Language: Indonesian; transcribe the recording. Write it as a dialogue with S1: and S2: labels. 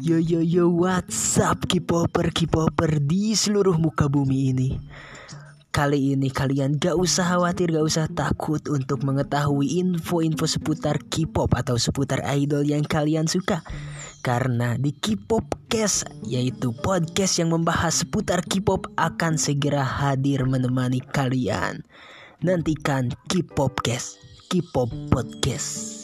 S1: Yo yo yo what's up K-popper? K-popper di seluruh muka bumi ini. Kali ini kalian gak usah khawatir gak usah takut untuk mengetahui info-info seputar K-pop atau seputar idol yang kalian suka. Karena di K-pop Cast yaitu podcast yang membahas seputar K-pop akan segera hadir menemani kalian. Nantikan K-pop Cast K-pop Podcast.